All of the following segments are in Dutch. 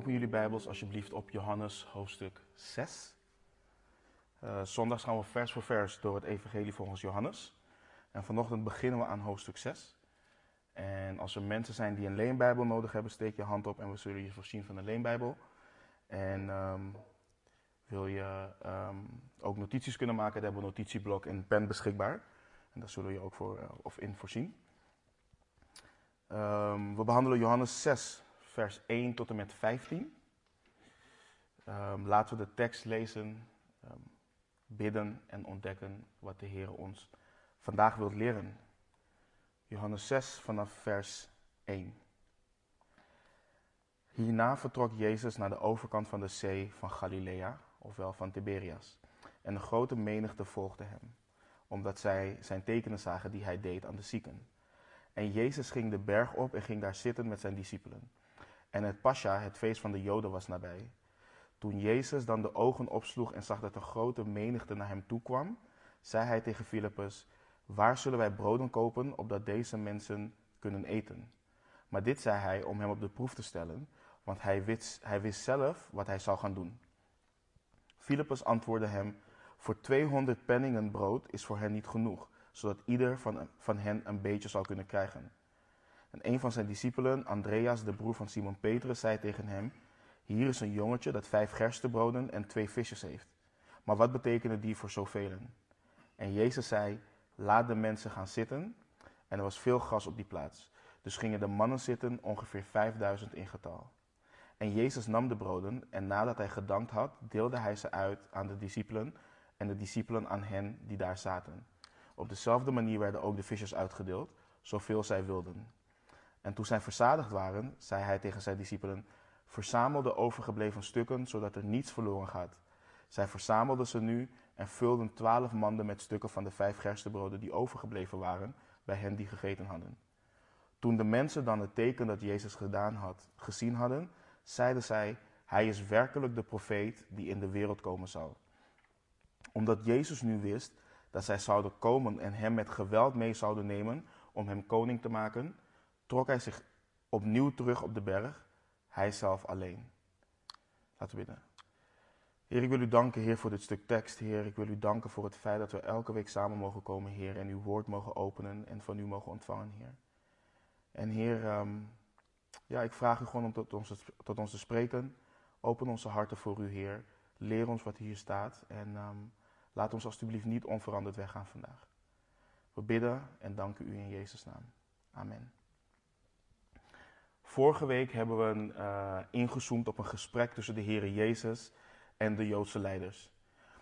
Open jullie Bijbels alsjeblieft op Johannes hoofdstuk 6. Uh, zondags gaan we vers voor vers door het Evangelie volgens Johannes. En vanochtend beginnen we aan hoofdstuk 6. En als er mensen zijn die een leenbijbel nodig hebben, steek je hand op en we zullen je voorzien van een leenbijbel. En um, wil je um, ook notities kunnen maken, dan hebben we een notitieblok en pen beschikbaar. En daar zullen we je ook voor, uh, of in voorzien. Um, we behandelen Johannes 6, vers 1 tot en met 15. Um, laten we de tekst lezen, um, bidden en ontdekken wat de Heer ons vandaag wilt leren. Johannes 6 vanaf vers 1. Hierna vertrok Jezus naar de overkant van de zee van Galilea, ofwel van Tiberias. En een grote menigte volgde hem, omdat zij zijn tekenen zagen die hij deed aan de zieken. En Jezus ging de berg op en ging daar zitten met zijn discipelen. En het Pascha, het feest van de Joden, was nabij. Toen Jezus dan de ogen opsloeg en zag dat een grote menigte naar hem toe kwam, zei hij tegen Filippus: Waar zullen wij broden kopen, opdat deze mensen kunnen eten? Maar dit zei hij om hem op de proef te stellen, want hij wist, hij wist zelf wat hij zou gaan doen. Filippus antwoordde hem: Voor 200 penningen brood is voor hen niet genoeg, zodat ieder van, van hen een beetje zou kunnen krijgen. En een van zijn discipelen, Andreas, de broer van Simon Petrus, zei tegen hem: Hier is een jongetje dat vijf gerstebroden en twee visjes heeft. Maar wat betekenen die voor zoveel? En Jezus zei: Laat de mensen gaan zitten. En er was veel gras op die plaats. Dus gingen de mannen zitten, ongeveer vijfduizend in getal. En Jezus nam de broden en nadat hij gedankt had, deelde hij ze uit aan de discipelen en de discipelen aan hen die daar zaten. Op dezelfde manier werden ook de visjes uitgedeeld, zoveel zij wilden. En toen zij verzadigd waren, zei hij tegen zijn discipelen: Verzamel de overgebleven stukken, zodat er niets verloren gaat. Zij verzamelden ze nu en vulden twaalf manden met stukken van de vijf gerstebroden die overgebleven waren bij hen die gegeten hadden. Toen de mensen dan het teken dat Jezus gedaan had gezien hadden, zeiden zij: Hij is werkelijk de profeet die in de wereld komen zal. Omdat Jezus nu wist dat zij zouden komen en hem met geweld mee zouden nemen om hem koning te maken, trok hij zich opnieuw terug op de berg, hij zelf alleen. Laten we bidden. Heer, ik wil u danken, Heer, voor dit stuk tekst, Heer. Ik wil u danken voor het feit dat we elke week samen mogen komen, Heer, en uw woord mogen openen en van u mogen ontvangen, Heer. En Heer, um, ja, ik vraag u gewoon om tot ons, tot ons te spreken. Open onze harten voor u, Heer. Leer ons wat hier staat en um, laat ons alstublieft niet onveranderd weggaan vandaag. We bidden en danken u in Jezus' naam. Amen. Vorige week hebben we uh, ingezoomd op een gesprek tussen de Heer Jezus en de Joodse leiders.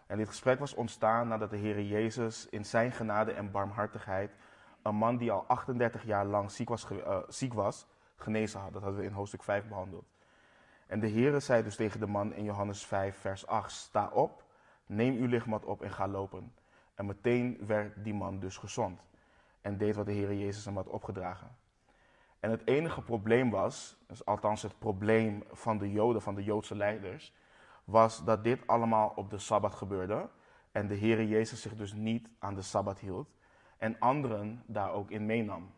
En dit gesprek was ontstaan nadat de Heer Jezus in zijn genade en barmhartigheid een man die al 38 jaar lang ziek was, uh, ziek was genezen had. Dat hadden we in hoofdstuk 5 behandeld. En de Heer zei dus tegen de man in Johannes 5, vers 8: Sta op, neem uw lichtmat op en ga lopen. En meteen werd die man dus gezond. En deed wat de Heer Jezus hem had opgedragen. En het enige probleem was, dus althans het probleem van de Joden, van de Joodse leiders, was dat dit allemaal op de Sabbat gebeurde. En de Heer Jezus zich dus niet aan de Sabbat hield. En anderen daar ook in meenam.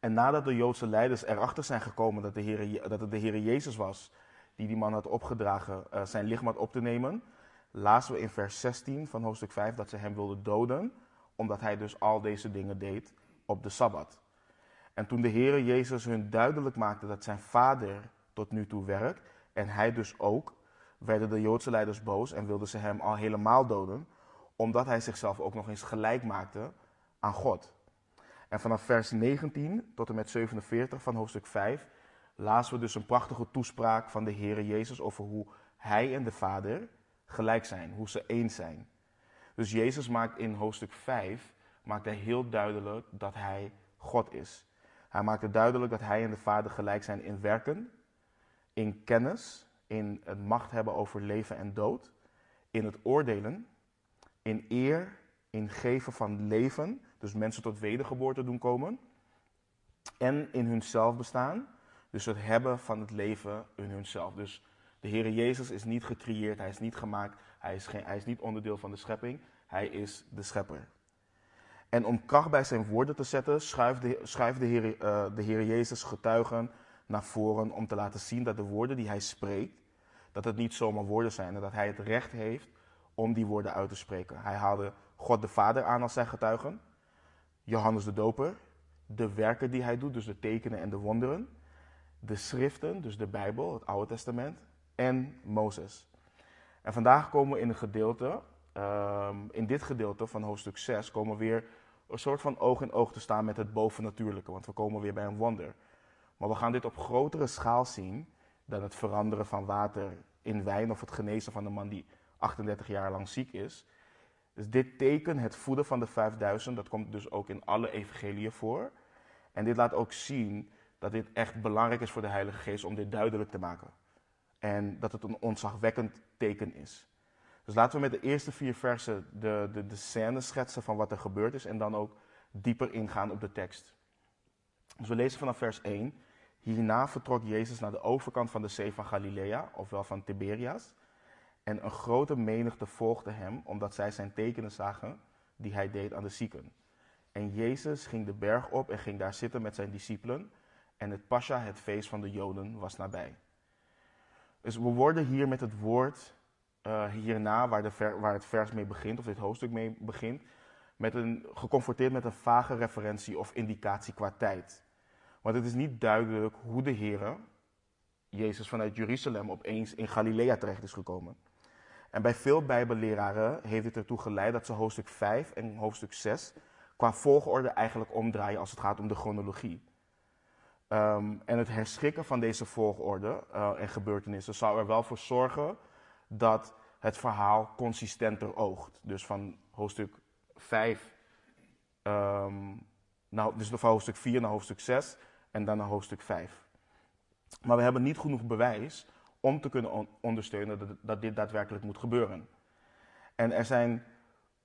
En nadat de Joodse leiders erachter zijn gekomen dat, de Heer, dat het de Heer Jezus was die die man had opgedragen uh, zijn lichaam op te nemen, lazen we in vers 16 van hoofdstuk 5 dat ze hem wilden doden, omdat hij dus al deze dingen deed op de Sabbat. En toen de Heer Jezus hun duidelijk maakte dat zijn vader tot nu toe werkt, en hij dus ook, werden de Joodse leiders boos en wilden ze hem al helemaal doden, omdat hij zichzelf ook nog eens gelijk maakte aan God. En vanaf vers 19 tot en met 47 van hoofdstuk 5 lazen we dus een prachtige toespraak van de Heer Jezus over hoe hij en de Vader gelijk zijn, hoe ze één zijn. Dus Jezus maakt in hoofdstuk 5 maakt hij heel duidelijk dat hij God is. Hij maakt het duidelijk dat hij en de Vader gelijk zijn in werken, in kennis, in het macht hebben over leven en dood, in het oordelen, in eer, in geven van leven, dus mensen tot wedergeboorte doen komen, en in hunzelf bestaan, dus het hebben van het leven in hunzelf. Dus de Heer Jezus is niet gecreëerd, hij is niet gemaakt, hij is, geen, hij is niet onderdeel van de schepping, hij is de schepper. En om kracht bij zijn woorden te zetten, schuift de, de, Heer, uh, de Heer Jezus getuigen naar voren om te laten zien dat de woorden die hij spreekt, dat het niet zomaar woorden zijn en dat hij het recht heeft om die woorden uit te spreken. Hij haalde God de Vader aan als zijn getuigen, Johannes de Doper, de werken die hij doet, dus de tekenen en de wonderen, de schriften, dus de Bijbel, het Oude Testament, en Mozes. En vandaag komen we in een gedeelte, ehm, in dit gedeelte van hoofdstuk 6, komen we weer een soort van oog in oog te staan met het bovennatuurlijke, want we komen weer bij een wonder. Maar we gaan dit op grotere schaal zien dan het veranderen van water in wijn of het genezen van een man die 38 jaar lang ziek is. Dus dit teken, het voeden van de 5000, dat komt dus ook in alle evangeliën voor. En dit laat ook zien dat dit echt belangrijk is voor de Heilige Geest om dit duidelijk te maken. En dat het een ontzagwekkend teken is. Dus laten we met de eerste vier versen de, de, de scène schetsen van wat er gebeurd is en dan ook dieper ingaan op de tekst. Dus we lezen vanaf vers 1. Hierna vertrok Jezus naar de overkant van de zee van Galilea, ofwel van Tiberias. En een grote menigte volgde hem, omdat zij zijn tekenen zagen die hij deed aan de zieken. En Jezus ging de berg op en ging daar zitten met zijn discipelen. En het Pascha, het feest van de Joden, was nabij. Dus we worden hier met het woord uh, hierna, waar, de waar het vers mee begint, of dit hoofdstuk mee begint, met een, geconfronteerd met een vage referentie of indicatie qua tijd. Want het is niet duidelijk hoe de Heer, Jezus vanuit Jeruzalem, opeens in Galilea terecht is gekomen. En bij veel Bijbelleraren heeft dit ertoe geleid dat ze hoofdstuk 5 en hoofdstuk 6 qua volgorde eigenlijk omdraaien als het gaat om de chronologie. Um, en het herschikken van deze volgorde uh, en gebeurtenissen zou er wel voor zorgen dat het verhaal consistenter oogt. Dus van hoofdstuk 5, um, ehm, nou, dus van hoofdstuk 4 naar hoofdstuk 6 en dan naar hoofdstuk 5. Maar we hebben niet genoeg bewijs om te kunnen ondersteunen dat, dit daadwerkelijk moet gebeuren. En er zijn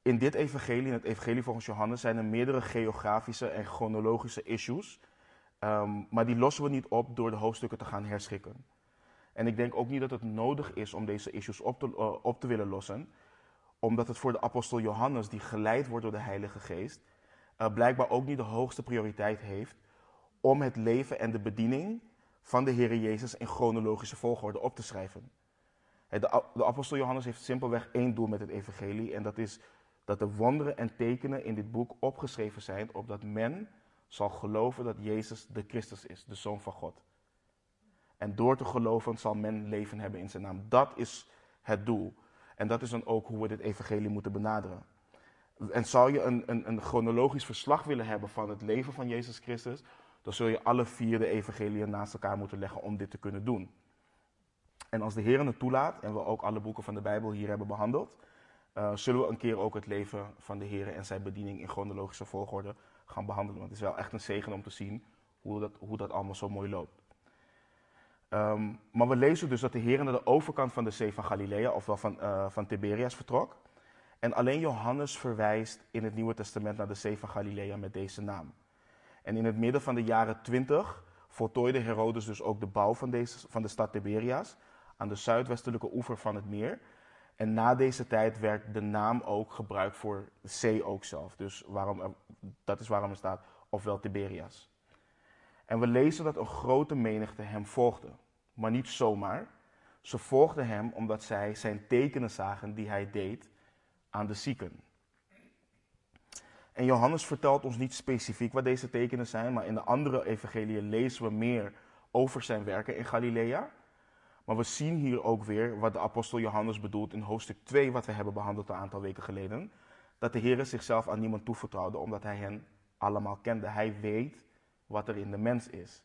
in dit evangelie, in het evangelie volgens Johannes, zijn er meerdere geografische en chronologische issues. Um, maar die lossen we niet op door de hoofdstukken te gaan herschikken. En ik denk ook niet dat het nodig is om deze issues op te, uh, op te willen lossen. Omdat het voor de apostel Johannes, die geleid wordt door de Heilige Geest, uh, blijkbaar ook niet de hoogste prioriteit heeft om het leven en de bediening van de Heer Jezus in chronologische volgorde op te schrijven. De, de apostel Johannes heeft simpelweg één doel met het evangelie en dat is dat de wonderen en tekenen in dit boek opgeschreven zijn, opdat men zal geloven dat Jezus de Christus is, de Zoon van God. En door te geloven zal men leven hebben in zijn naam. Dat is het doel. En dat is dan ook hoe we dit evangelie moeten benaderen. En zou je een, een, een chronologisch verslag willen hebben van het leven van Jezus Christus, dan zul je alle vier de evangeliën naast elkaar moeten leggen om dit te kunnen doen. En als de Heer het toelaat en we ook alle boeken van de Bijbel hier hebben behandeld, uh, zullen we een keer ook het leven van de Heer en zijn bediening in chronologische volgorde gaan behandelen. Want het is wel echt een zegen om te zien hoe dat, hoe dat allemaal zo mooi loopt. Um, maar we lezen dus dat de Heer naar de overkant van de zee van Galilea, ofwel van, uh, van Tiberias, vertrok. En alleen Johannes verwijst in het Nieuwe Testament naar de zee van Galilea met deze naam. En in het midden van de jaren 20 voltooide Herodes dus ook de bouw van, deze, van de stad Tiberias aan de zuidwestelijke oever van het meer. En na deze tijd werd de naam ook gebruikt voor de zee ook zelf. Dus waarom, dat is waarom er staat, ofwel Tiberias. En we lezen dat een grote menigte hem volgde. Maar niet zomaar. Ze volgden hem omdat zij zijn tekenen zagen die hij deed aan de zieken. En Johannes vertelt ons niet specifiek wat deze tekenen zijn, maar in de andere evangeliën lezen we meer over zijn werken in Galilea. Maar we zien hier ook weer wat de apostel Johannes bedoelt in hoofdstuk 2, wat we hebben behandeld een aantal weken geleden. Dat de Heer zichzelf aan niemand toevertrouwde, omdat hij hen allemaal kende. Hij weet wat er in de mens is.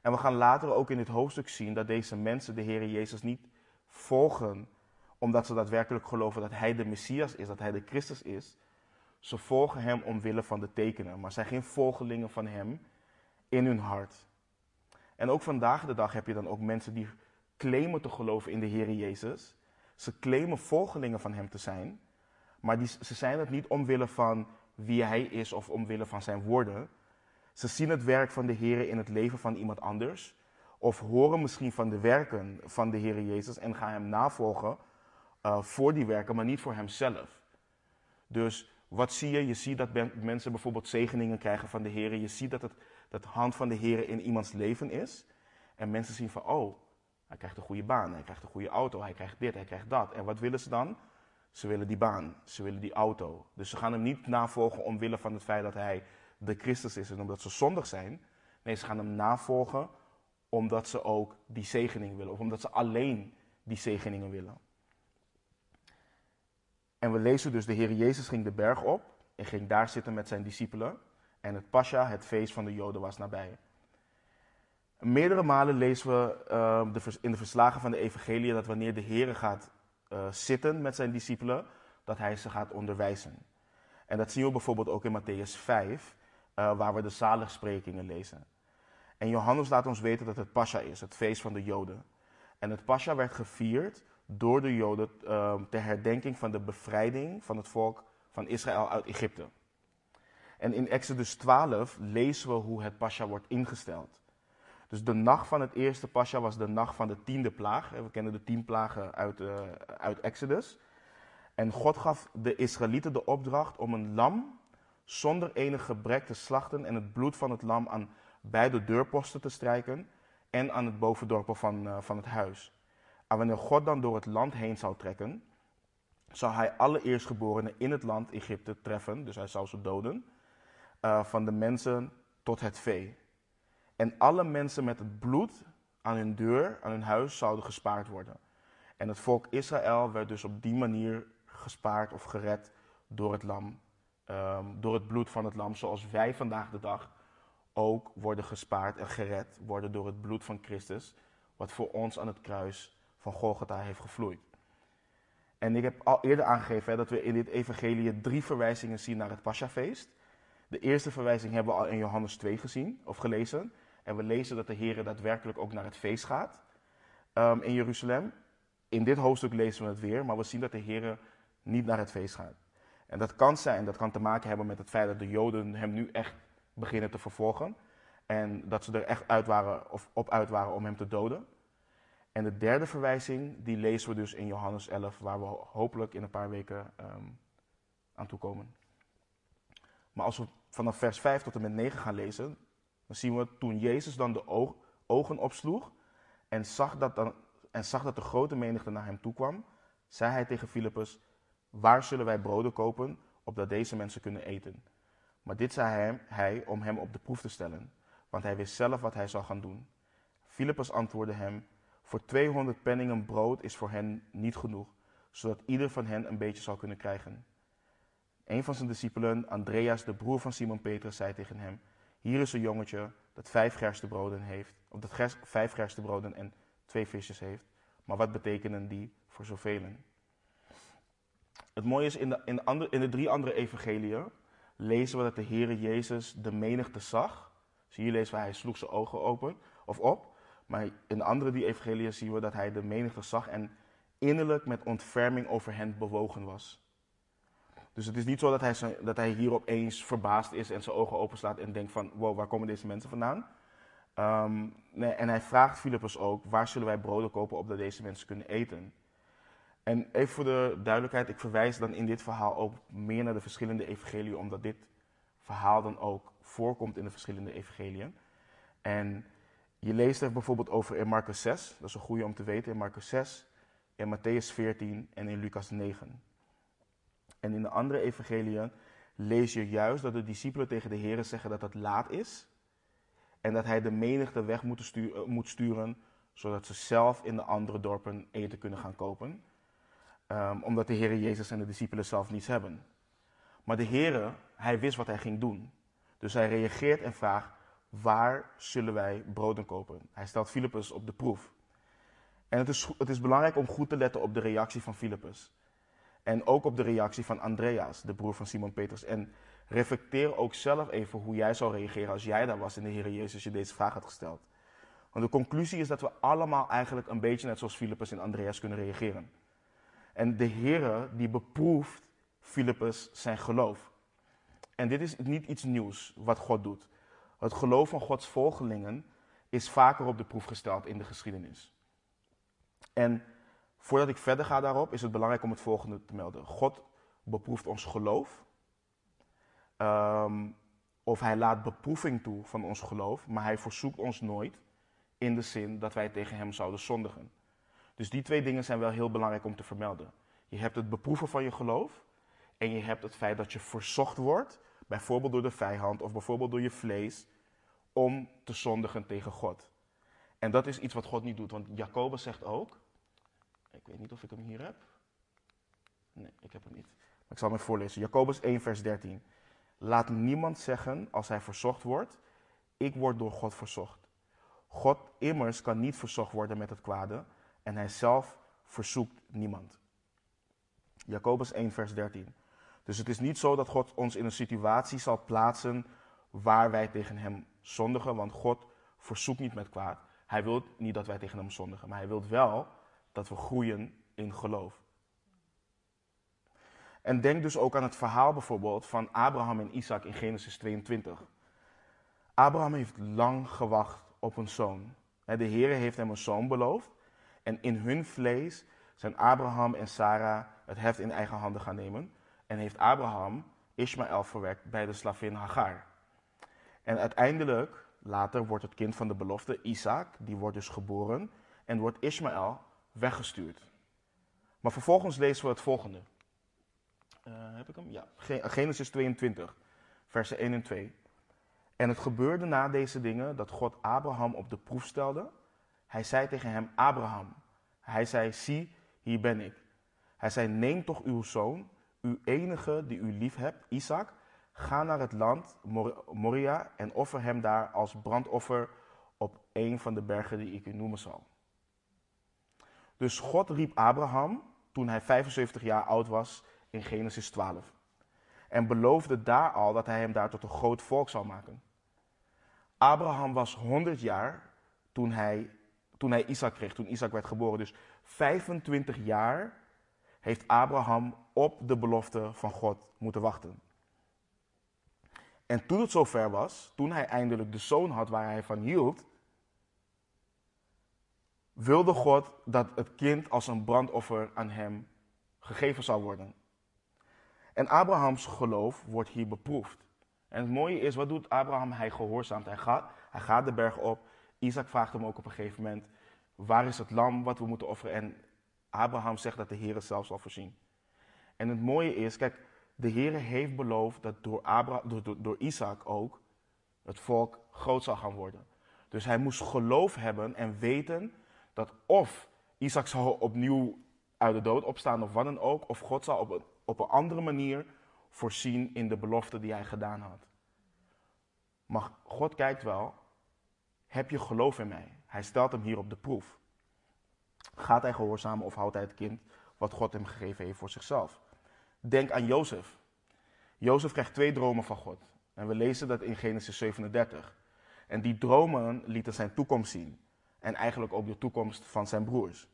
En we gaan later ook in dit hoofdstuk zien dat deze mensen de Heer Jezus niet volgen omdat ze daadwerkelijk geloven dat Hij de Messias is, dat Hij de Christus is. Ze volgen Hem omwille van de tekenen, maar zijn geen volgelingen van Hem in hun hart. En ook vandaag de dag heb je dan ook mensen die claimen te geloven in de Heer Jezus. Ze claimen volgelingen van Hem te zijn, maar die, ze zijn het niet omwille van wie Hij is of omwille van Zijn woorden. Ze zien het werk van de Heer in het leven van iemand anders, of horen misschien van de werken van de Heer Jezus en gaan Hem navolgen uh, voor die werken, maar niet voor Hemzelf. Dus wat zie je? Je ziet dat mensen bijvoorbeeld zegeningen krijgen van de Heer. Je ziet dat het dat hand van de Heer in iemands leven is. En mensen zien van, oh, hij krijgt een goede baan, hij krijgt een goede auto, hij krijgt dit, hij krijgt dat. En wat willen ze dan? Ze willen die baan, ze willen die auto. Dus ze gaan hem niet navolgen omwille van het feit dat hij de Christus is en omdat ze zondig zijn. Nee, ze gaan hem navolgen omdat ze ook die zegening willen. Of omdat ze alleen die zegeningen willen. En we lezen dus, de Heer Jezus ging de berg op en ging daar zitten met zijn discipelen. En het Pascha, het feest van de Joden, was nabij. Meerdere malen lezen we uh, in de verslagen van de evangelie dat wanneer de Heer gaat uh, zitten met zijn discipelen, dat hij ze gaat onderwijzen. En dat zien we bijvoorbeeld ook in Matthäus 5, uh, waar we de zaligsprekingen lezen. En Johannes laat ons weten dat het Pascha is, het feest van de Joden. En het Pascha werd gevierd door de Joden uh, ter herdenking van de bevrijding van het volk van Israël uit Egypte. En in Exodus 12 lezen we hoe het Pascha wordt ingesteld. Dus de nacht van het eerste Pascha was de nacht van de tiende plaag. We kennen de tien plagen uit, uh, uit Exodus. En God gaf de Israëlieten de opdracht om een lam zonder enig gebrek te slachten en het bloed van het lam aan beide deurposten te strijken en aan het bovendorpel van, uh, van het huis. En wanneer God dan door het land heen zou trekken, zou hij alle eerstgeborenen in het land Egypte treffen, dus hij zou ze doden, uh, van de mensen tot het vee. En alle mensen met het bloed aan hun deur, aan hun huis, zouden gespaard worden. En het volk Israël werd dus op die manier gespaard of gered door het lam, um, door het bloed van het lam, zoals wij vandaag de dag ook worden gespaard en gered worden door het bloed van Christus, wat voor ons aan het kruis van Golgotha heeft gevloeid. En ik heb al eerder aangegeven hè, dat we in dit evangelie drie verwijzingen zien naar het Paschafeest. De eerste verwijzing hebben we al in Johannes 2 gezien of gelezen. En we lezen dat de Heer daadwerkelijk ook naar het feest gaat um, in Jeruzalem. In dit hoofdstuk lezen we het weer, maar we zien dat de Heer niet naar het feest gaat. En dat kan zijn, dat kan te maken hebben met het feit dat de Joden hem nu echt beginnen te vervolgen. En dat ze er echt uit waren, of op uit waren om hem te doden. En de derde verwijzing, die lezen we dus in Johannes 11, waar we hopelijk in een paar weken um, aan toe komen. Maar als we vanaf vers 5 tot en met 9 gaan lezen, dan zien we toen Jezus dan de ogen opsloeg en zag, dat dan, en zag dat de grote menigte naar hem toe kwam, zei hij tegen Filippus, waar zullen wij broden kopen, opdat deze mensen kunnen eten? Maar dit zei hij, hij om hem op de proef te stellen, want hij wist zelf wat hij zou gaan doen. Filippus antwoordde hem, voor 200 penningen brood is voor hen niet genoeg, zodat ieder van hen een beetje zou kunnen krijgen. Een van zijn discipelen, Andreas, de broer van Simon Petrus, zei tegen hem, hier is een jongetje dat vijf gerstebroden heeft, of dat vijf gerstebroden en twee visjes heeft. Maar wat betekenen die voor zoveel? Het mooie is, in de, in, de andere, in de drie andere evangeliën lezen we dat de Heere Jezus de menigte zag. Dus hier lezen we, hij sloeg zijn ogen open of op. Maar in de andere drie evangeliën zien we dat hij de menigte zag en innerlijk met ontferming over hen bewogen was. Dus het is niet zo dat hij, dat hij hier opeens verbaasd is en zijn ogen openslaat en denkt van, wow, waar komen deze mensen vandaan? Um, nee, en hij vraagt Filippus ook, waar zullen wij broden kopen opdat deze mensen kunnen eten? En even voor de duidelijkheid, ik verwijs dan in dit verhaal ook meer naar de verschillende evangeliën, omdat dit verhaal dan ook voorkomt in de verschillende evangeliën. En je leest er bijvoorbeeld over in Marcus 6, dat is een goede om te weten, in Marcus 6, in Matthäus 14 en in Lucas 9. En in de andere evangeliën lees je juist dat de discipelen tegen de Heer zeggen dat het laat is. En dat hij de menigte weg moet sturen, moet sturen zodat ze zelf in de andere dorpen eten kunnen gaan kopen. Um, omdat de Heer Jezus en de discipelen zelf niets hebben. Maar de Heer, hij wist wat hij ging doen. Dus hij reageert en vraagt, waar zullen wij broden kopen? Hij stelt Filippus op de proef. En het is, het is belangrijk om goed te letten op de reactie van Filippus. En ook op de reactie van Andreas, de broer van Simon Petrus. En reflecteer ook zelf even hoe jij zou reageren als jij daar was en de Heer Jezus je deze vraag had gesteld. Want de conclusie is dat we allemaal eigenlijk een beetje net zoals Filippus en Andreas kunnen reageren. En de Heer die beproeft Filippus zijn geloof. En dit is niet iets nieuws wat God doet. Het geloof van Gods volgelingen is vaker op de proef gesteld in de geschiedenis. En Voordat ik verder ga daarop, is het belangrijk om het volgende te melden. God beproeft ons geloof. Um, of hij laat beproeving toe van ons geloof, maar hij verzoekt ons nooit in de zin dat wij tegen hem zouden zondigen. Dus die twee dingen zijn wel heel belangrijk om te vermelden. Je hebt het beproeven van je geloof en je hebt het feit dat je verzocht wordt, bijvoorbeeld door de vijand of bijvoorbeeld door je vlees, om te zondigen tegen God. En dat is iets wat God niet doet, want Jacobus zegt ook, ik weet niet of ik hem hier heb. Nee, ik heb hem niet. Maar ik zal hem voorlezen. Jacobus 1, vers 13. Laat niemand zeggen als hij verzocht wordt, ik word door God verzocht. God immers kan niet verzocht worden met het kwade en hij zelf verzoekt niemand. Jacobus 1, vers 13. Dus het is niet zo dat God ons in een situatie zal plaatsen waar wij tegen hem zondigen, want God verzoekt niet met kwaad. Hij wil niet dat wij tegen hem zondigen, maar hij wil wel dat we groeien in geloof. En denk dus ook aan het verhaal bijvoorbeeld van Abraham en Isaac in Genesis 22. Abraham heeft lang gewacht op een zoon. De Heer heeft hem een zoon beloofd. En in hun vlees zijn Abraham en Sarah het heft in eigen handen gaan nemen. En heeft Abraham Ismaël verwekt bij de slavin Hagar. En uiteindelijk, later, wordt het kind van de belofte, Isaac, die wordt dus geboren. En wordt Ismaël weggestuurd. Maar vervolgens lezen we het volgende. Uh, heb ik hem? Ja. Genesis 22, versen 1 en 2. En het gebeurde na deze dingen dat God Abraham op de proef stelde. Hij zei tegen hem, Abraham. Hij zei, zie, hier ben ik. Hij zei, neem toch uw zoon, uw enige die u lief hebt, Isaac. Ga naar het land Moria en offer hem daar als brandoffer op een van de bergen die ik u noemen zal. Dus God riep Abraham toen hij 75 jaar oud was in Genesis 12. En beloofde daar al dat hij hem daar tot een groot volk zou maken. Abraham was 100 jaar toen hij, toen hij Isaac kreeg, toen Isaac werd geboren. Dus 25 jaar heeft Abraham op de belofte van God moeten wachten. En toen het zover was, toen hij eindelijk de zoon had waar hij van hield, wilde God dat het kind als een brandoffer aan hem gegeven zou worden. En Abrahams geloof wordt hier beproefd. En het mooie is, wat doet Abraham? Hij gehoorzaamt. Hij gaat, hij gaat de berg op. Isaac vraagt hem ook op een gegeven moment, waar is het lam wat we moeten offeren? En Abraham zegt dat de Heer het zelf zal voorzien. En het mooie is, kijk, de Heer heeft beloofd dat door, Abraham, door, door Isaac ook het volk groot zal gaan worden. Dus hij moest geloof hebben en weten dat of Isaac zal opnieuw uit de dood opstaan of wat dan ook, of God zal op een, op een andere manier voorzien in de belofte die hij gedaan had. Maar God kijkt wel, heb je geloof in mij? Hij stelt hem hier op de proef. Gaat hij gehoorzamen of houdt hij het kind wat God hem gegeven heeft voor zichzelf? Denk aan Jozef. Jozef krijgt twee dromen van God. En we lezen dat in Genesis 37. En die dromen lieten zijn toekomst zien. En eigenlijk ook de toekomst van zijn broers.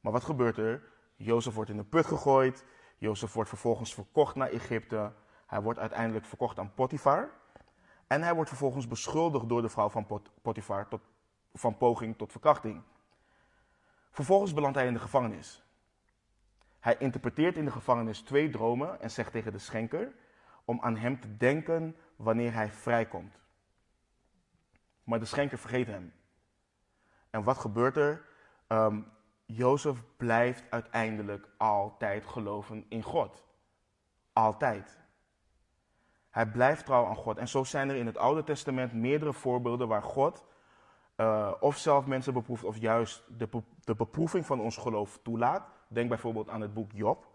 Maar wat gebeurt er? Jozef wordt in de put gegooid. Jozef wordt vervolgens verkocht naar Egypte. Hij wordt uiteindelijk verkocht aan Potifar. En hij wordt vervolgens beschuldigd door de vrouw van Potifar tot, van poging tot verkrachting. Vervolgens belandt hij in de gevangenis. Hij interpreteert in de gevangenis twee dromen en zegt tegen de schenker om aan hem te denken wanneer hij vrijkomt. Maar de schenker vergeet hem. En wat gebeurt er? Um, Jozef blijft uiteindelijk altijd geloven in God. Altijd. Hij blijft trouw aan God. En zo zijn er in het Oude Testament meerdere voorbeelden waar God uh, of zelf mensen beproeft of juist de, de beproeving van ons geloof toelaat. Denk bijvoorbeeld aan het boek Job.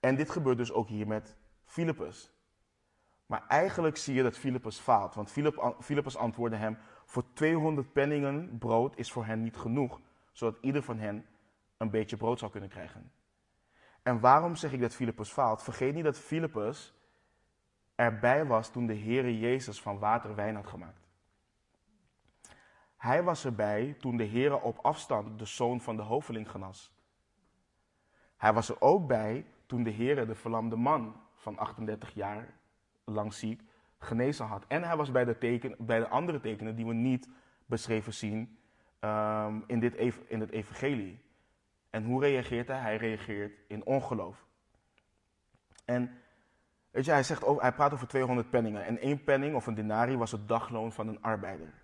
En dit gebeurt dus ook hier met Filippus. Maar eigenlijk zie je dat Filippus faalt. Want Filippus antwoordde hem: Voor 200 penningen brood is voor hen niet genoeg, zodat ieder van hen een beetje brood zou kunnen krijgen. En waarom zeg ik dat Filippus faalt? Vergeet niet dat Filippus erbij was toen de Heere Jezus van water wijn had gemaakt. Hij was erbij toen de Heere op afstand de zoon van de hoveling genas. Hij was er ook bij toen de Heere de verlamde man van 38 jaar lang ziek genezen had. En hij was bij de, teken, bij de andere tekenen die we niet beschreven zien um, in, dit, in het evangelie. En hoe reageert hij? Hij reageert in ongeloof. En weet je, hij, zegt hij praat over 200 penningen. En één penning of een denari was het dagloon van een arbeider.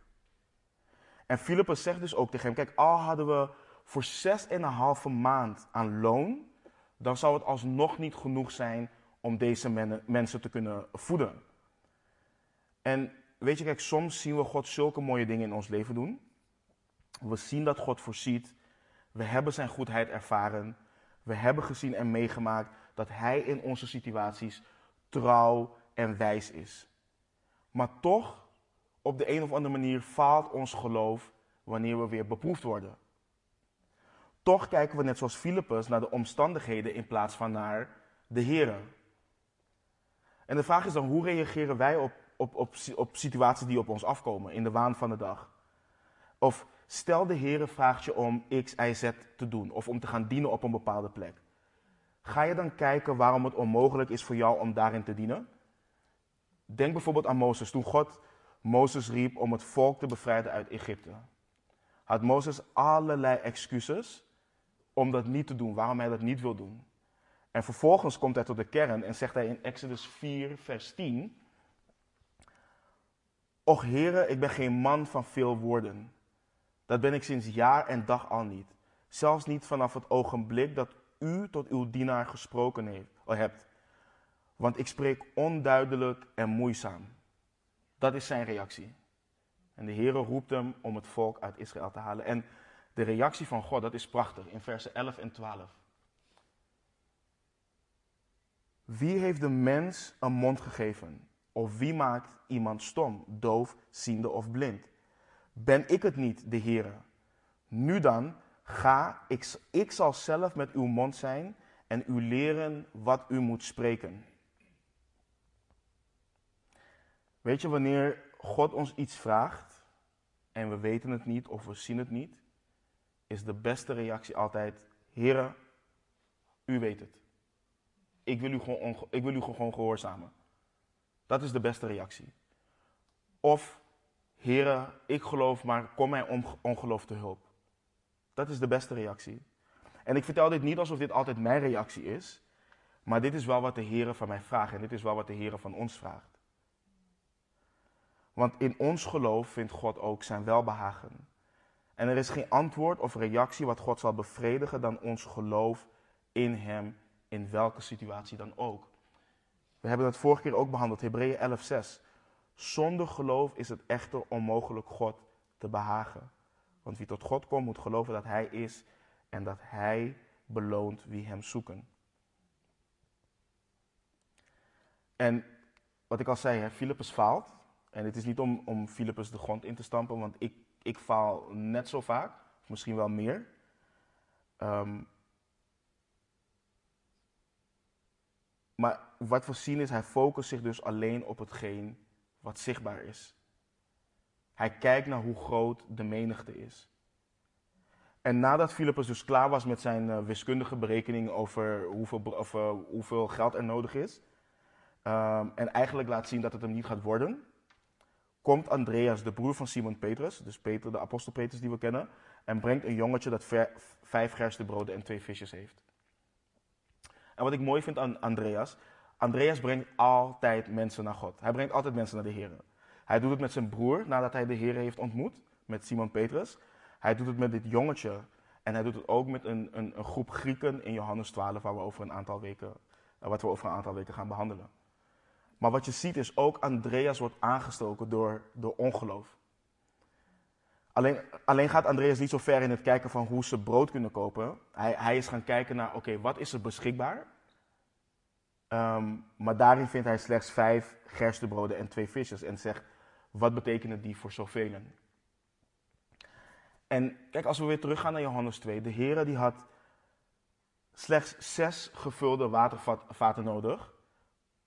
En Filippus zegt dus ook tegen hem: Kijk, al hadden we voor zes en een halve maand aan loon, dan zou het alsnog niet genoeg zijn om deze mensen te kunnen voeden. En weet je, kijk, soms zien we God zulke mooie dingen in ons leven doen. We zien dat God voorziet. We hebben zijn goedheid ervaren. We hebben gezien en meegemaakt dat Hij in onze situaties trouw en wijs is. Maar toch, op de een of andere manier, faalt ons geloof wanneer we weer beproefd worden. Toch kijken we net zoals Filippus naar de omstandigheden in plaats van naar de Here. En de vraag is dan, hoe reageren wij op, op, op, op situaties die op ons afkomen in de waan van de dag? Of stel de Heer vraagt je om X, Y, Z te doen of om te gaan dienen op een bepaalde plek. Ga je dan kijken waarom het onmogelijk is voor jou om daarin te dienen? Denk bijvoorbeeld aan Mozes. Toen God Mozes riep om het volk te bevrijden uit Egypte, had Mozes allerlei excuses om dat niet te doen, waarom hij dat niet wil doen. En vervolgens komt hij tot de kern en zegt hij in Exodus 4, vers 10: Och heren, ik ben geen man van veel woorden. Dat ben ik sinds jaar en dag al niet. Zelfs niet vanaf het ogenblik dat u tot uw dienaar gesproken heeft, hebt. Want ik spreek onduidelijk en moeizaam. Dat is zijn reactie. En de Heere roept hem om het volk uit Israël te halen. En de reactie van God, dat is prachtig in versen 11 en 12. Wie heeft de mens een mond gegeven? Of wie maakt iemand stom, doof, ziende of blind? Ben ik het niet, de Heere? Nu dan, ga, ik, ik zal zelf met uw mond zijn en u leren wat u moet spreken. Weet je, wanneer God ons iets vraagt en we weten het niet of we zien het niet, is de beste reactie altijd: Heere, u weet het. Ik wil u gewoon, ik wil u gewoon gehoorzamen. Dat is de beste reactie. Of, Heere, ik geloof, maar kom mij ongeloof te hulp. Dat is de beste reactie. En ik vertel dit niet alsof dit altijd mijn reactie is, maar dit is wel wat de Heere van mij vraagt en dit is wel wat de Heere van ons vraagt. Want in ons geloof vindt God ook zijn welbehagen. En er is geen antwoord of reactie wat God zal bevredigen dan ons geloof in Hem, in welke situatie dan ook. We hebben het vorige keer ook behandeld, Hebreeën 11:6. Zonder geloof is het echter onmogelijk God te behagen. Want wie tot God komt, moet geloven dat Hij is en dat Hij beloont wie Hem zoeken. En wat ik al zei, Philippus faalt. En het is niet om, om Philippus de grond in te stampen, want ik, ik faal net zo vaak, misschien wel meer. Ehm, maar wat we zien is, hij focust zich dus alleen op hetgeen wat zichtbaar is. Hij kijkt naar hoe groot de menigte is. En nadat Philippus dus klaar was met zijn uh, wiskundige berekening over hoeveel, over hoeveel geld er nodig is, um, en eigenlijk laat zien dat het hem niet gaat worden, komt Andreas, de broer van Simon Petrus, dus Peter, de apostel Petrus die we kennen, en brengt een jongetje dat vijf gerste broden en twee visjes heeft. En wat ik mooi vind aan Andreas, Andreas brengt altijd mensen naar God. Hij brengt altijd mensen naar de Heer. Hij doet het met zijn broer nadat hij de Heer heeft ontmoet, met Simon Petrus. Hij doet het met dit jongetje en hij doet het ook met een, een, een groep Grieken in Johannes 12, waar we over een aantal weken, eh, wat we over een aantal weken gaan behandelen. Maar wat je ziet is ook Andreas wordt aangestoken door, door ongeloof. Alleen, alleen gaat Andreas niet zo ver in het kijken van hoe ze brood kunnen kopen. Hij, hij is gaan kijken naar, oké, wat is er beschikbaar? Um, maar daarin vindt hij slechts vijf gerstebroden en twee visjes. En zegt, wat betekenen die voor zoveel? En kijk, als we weer teruggaan naar Johannes 2. De Heer die had slechts zes gevulde watervaten nodig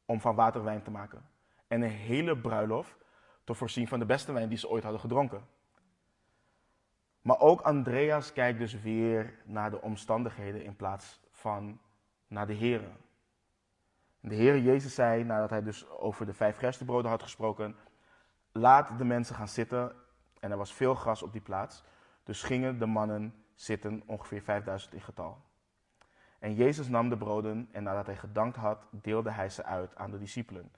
om van water wijn te maken. En een hele bruiloft te voorzien van de beste wijn die ze ooit hadden gedronken. Maar ook Andreas kijkt dus weer naar de omstandigheden in plaats van naar de Heer. De Heer Jezus zei, nadat hij dus over de vijf gerstebroden had gesproken, laat de mensen gaan zitten. En er was veel gras op die plaats. Dus gingen de mannen zitten, ongeveer 5000 in getal. En Jezus nam de broden en nadat hij gedankt had, deelde hij ze uit aan de discipelen.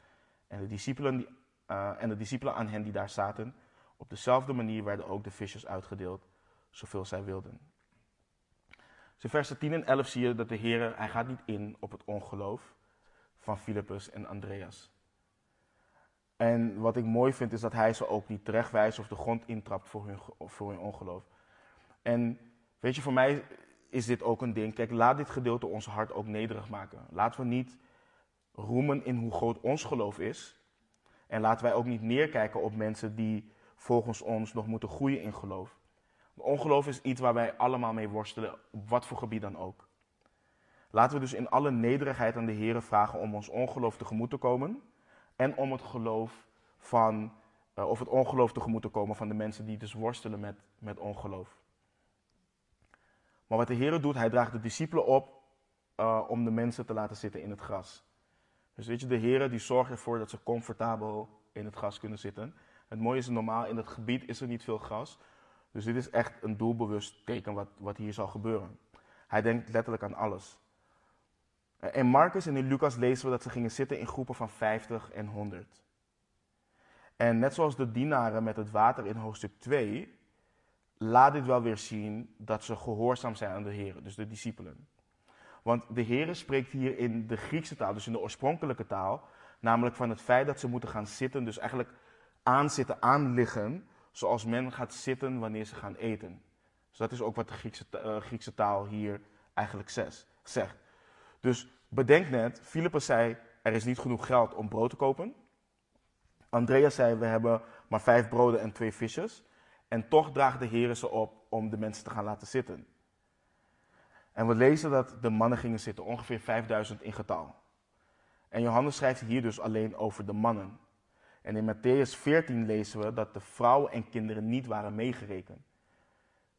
En de discipelen, die, uh, en de discipelen aan hen die daar zaten, Op dezelfde manier werden ook de visjes uitgedeeld, zoveel zij wilden. Dus in versen 10 en 11 zie je dat de Heer, hij gaat niet in op het ongeloof van Filippus en Andreas. En wat ik mooi vind is dat hij ze ook niet terechtwijst of de grond intrapt voor hun, voor hun ongeloof. En weet je, voor mij is dit ook een ding. Kijk, laat dit gedeelte ons hart ook nederig maken. Laten we niet roemen in hoe groot ons geloof is. En laten wij ook niet neerkijken op mensen die volgens ons nog moeten groeien in geloof. Ongeloof is iets waar wij allemaal mee worstelen, op wat voor gebied dan ook. Laten we dus in alle nederigheid aan de Heer vragen om ons ongeloof tegemoet te komen. En om het geloof van, uh, of het ongeloof tegemoet te komen van de mensen die dus worstelen met, met ongeloof. Maar wat de Heer doet, hij draagt de discipelen op uh, om de mensen te laten zitten in het gras. Dus weet je, de Heer die zorgt ervoor dat ze comfortabel in het gras kunnen zitten. Het mooie is, normaal in het gebied is er niet veel gras. Dus dit is echt een doelbewust teken wat, wat hier zal gebeuren. Hij denkt letterlijk aan alles. In Marcus en in Lucas lezen we dat ze gingen zitten in groepen van 50 en 100. En net zoals de dienaren met het water in hoofdstuk 2, laat dit wel weer zien dat ze gehoorzaam zijn aan de Heer, dus de discipelen. Want de Heer spreekt hier in de Griekse taal, dus in de oorspronkelijke taal, namelijk van het feit dat ze moeten gaan zitten, dus eigenlijk aanzitten, aanliggen, zoals men gaat zitten wanneer ze gaan eten. Dus dat is ook wat de Griekse, uh, Griekse taal hier eigenlijk zegt. Dus bedenk net, Philippus zei, er is niet genoeg geld om brood te kopen. Andreas zei, we hebben maar vijf broden en twee visjes. En toch draagt de Heer ze op om de mensen te gaan laten zitten. En we lezen dat de mannen gingen zitten, ongeveer 5000 in getal. En Johannes schrijft hier dus alleen over de mannen. En in Matthäus 14 lezen we dat de vrouwen en kinderen niet waren meegerekend.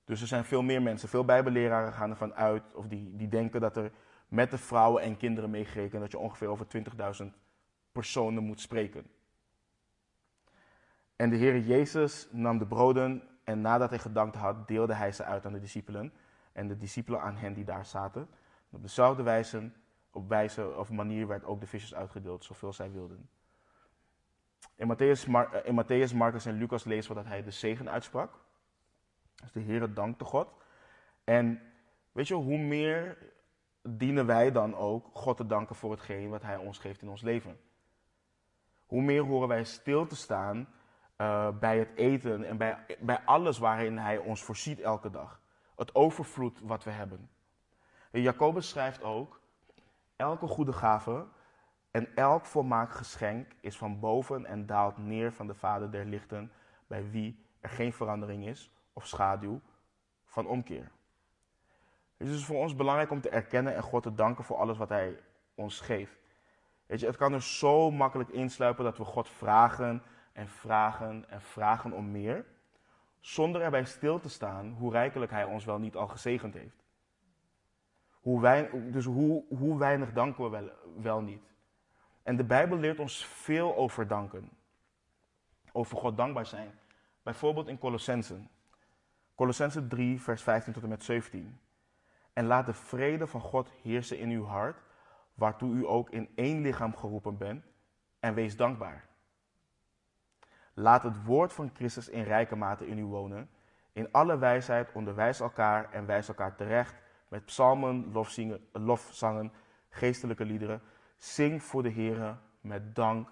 Dus er zijn veel meer mensen, veel bijbelleraren gaan ervan uit, of die, die denken dat er met de vrouwen en kinderen meegerekend, dat je ongeveer over 20.000 personen moet spreken. En de Heer Jezus nam de broden en nadat hij gedankt had, deelde hij ze uit aan de discipelen en de discipelen aan hen die daar zaten. op dezelfde wijze, op wijze of manier werd ook de visjes uitgedeeld, zoveel zij wilden. In Matthäus, eh, in Matthäus, Marcus en Lucas lezen we dat hij de zegen uitsprak. Dus de Heer dankte God. En weet je, hoe meer dienen wij dan ook God te danken voor hetgeen wat Hij ons geeft in ons leven. Hoe meer horen wij stil te staan uh, bij het eten en bij, bij alles waarin Hij ons voorziet elke dag. Het overvloed wat we hebben. En Jacobus schrijft ook, elke goede gave en elk volmaakt geschenk is van boven en daalt neer van de Vader der lichten, bij wie er geen verandering is of schaduw van omkeer. Het is dus voor ons belangrijk om te erkennen en God te danken voor alles wat Hij ons geeft. Weet je, het kan er zo makkelijk insluipen dat we God vragen en vragen en vragen om meer, zonder erbij stil te staan hoe rijkelijk Hij ons wel niet al gezegend heeft. Hoe weinig, dus hoe, hoe weinig danken we wel, wel niet. En de Bijbel leert ons veel over danken. Over God dankbaar zijn. Bijvoorbeeld in Colossensen. Colossensen 3, vers 15 tot en met 17. En laat de vrede van God heersen in uw hart, waartoe u ook in één lichaam geroepen bent, en wees dankbaar. Laat het woord van Christus in rijke mate in u wonen. In alle wijsheid onderwijs elkaar en wijs elkaar terecht met psalmen, lofzingen, lofzangen, geestelijke liederen. Zing voor de Heer met dank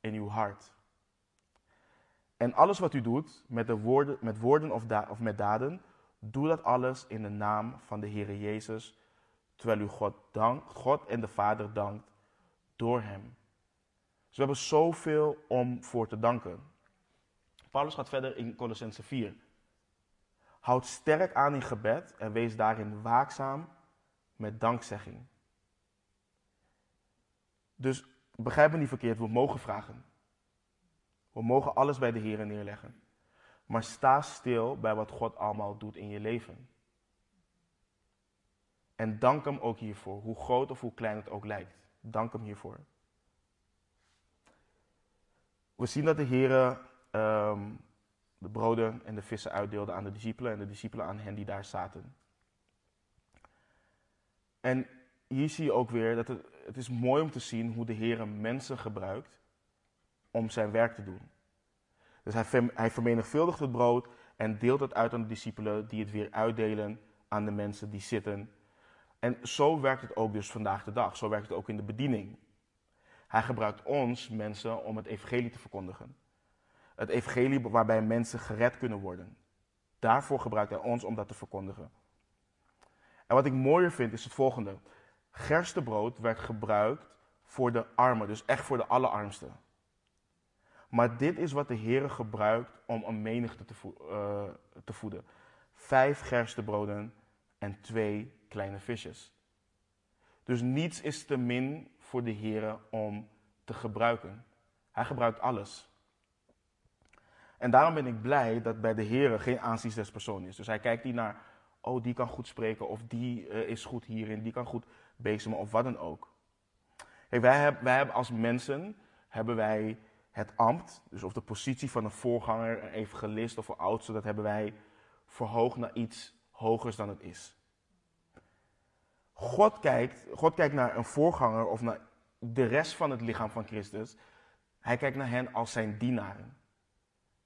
in uw hart. En alles wat u doet, met, de woorden, met woorden of, of met daden, Doe dat alles in de naam van de Heer Jezus, terwijl u God, dank, God en de Vader dankt door Hem. Dus we hebben zoveel om voor te danken. Paulus gaat verder in Colossense 4. Houd sterk aan in gebed en wees daarin waakzaam met dankzegging. Dus begrijp me niet verkeerd, we mogen vragen. We mogen alles bij de Heer neerleggen. Maar sta stil bij wat God allemaal doet in je leven. En dank Hem ook hiervoor, hoe groot of hoe klein het ook lijkt. Dank Hem hiervoor. We zien dat de Heer um, de broden en de vissen uitdeelde aan de discipelen en de discipelen aan hen die daar zaten. En hier zie je ook weer dat het, het is mooi om te zien hoe de Heer mensen gebruikt om zijn werk te doen. Dus hij, hij vermenigvuldigt het brood en deelt het uit aan de discipelen, die het weer uitdelen aan de mensen die zitten. En zo werkt het ook dus vandaag de dag. Zo werkt het ook in de bediening. Hij gebruikt ons, mensen, om het evangelie te verkondigen. Het evangelie waarbij mensen gered kunnen worden. Daarvoor gebruikt hij ons om dat te verkondigen. En wat ik mooier vind is het volgende. Gerstebrood werd gebruikt voor de armen, dus echt voor de allerarmsten. Maar dit is wat de Heer gebruikt om een menigte te, uh, te voeden. Vijf gerstebroden en twee kleine visjes. Dus niets is te min voor de Heer om te gebruiken. Hij gebruikt alles. En daarom ben ik blij dat bij de Heer geen aanzienspersoon is. Dus hij kijkt niet naar, oh die kan goed spreken of die uh, is goed hierin, die kan goed bezemen of wat dan ook. Wij, wij hebben als mensen, hebben wij het ambt, dus of de positie van een voorganger, een evangelist of een oudste, dat hebben wij verhoogd naar iets hogers dan het is. God kijkt, God kijkt naar een voorganger of naar de rest van het lichaam van Christus. Hij kijkt naar hen als zijn dienaren.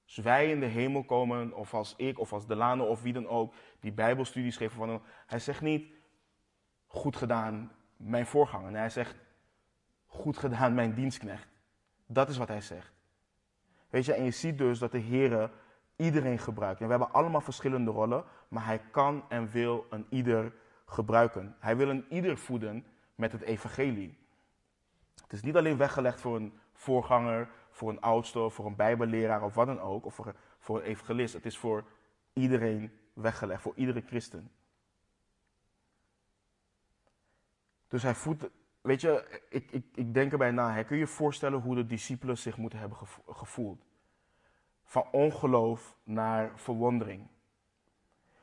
Als wij in de hemel komen, of als ik, of als Delano, of wie dan ook, die bijbelstudies geven van hem. Hij zegt niet, goed gedaan, mijn voorganger. Hij zegt, goed gedaan, mijn dienstknecht. Dat is wat hij zegt. Weet je, en je ziet dus dat de Heer iedereen gebruikt. En we hebben allemaal verschillende rollen, maar hij kan en wil een ieder gebruiken. Hij wil een ieder voeden met het evangelie. Het is niet alleen weggelegd voor een voorganger, voor een oudste, voor een bijbelleraar of wat dan ook, of voor, voor een evangelist. Het is voor iedereen weggelegd, voor iedere christen. Dus hij voedt, weet je, ik, ik, ik denk erbij na. Kun je je voorstellen hoe de discipelen zich moeten hebben gevoeld? Van ongeloof naar verwondering.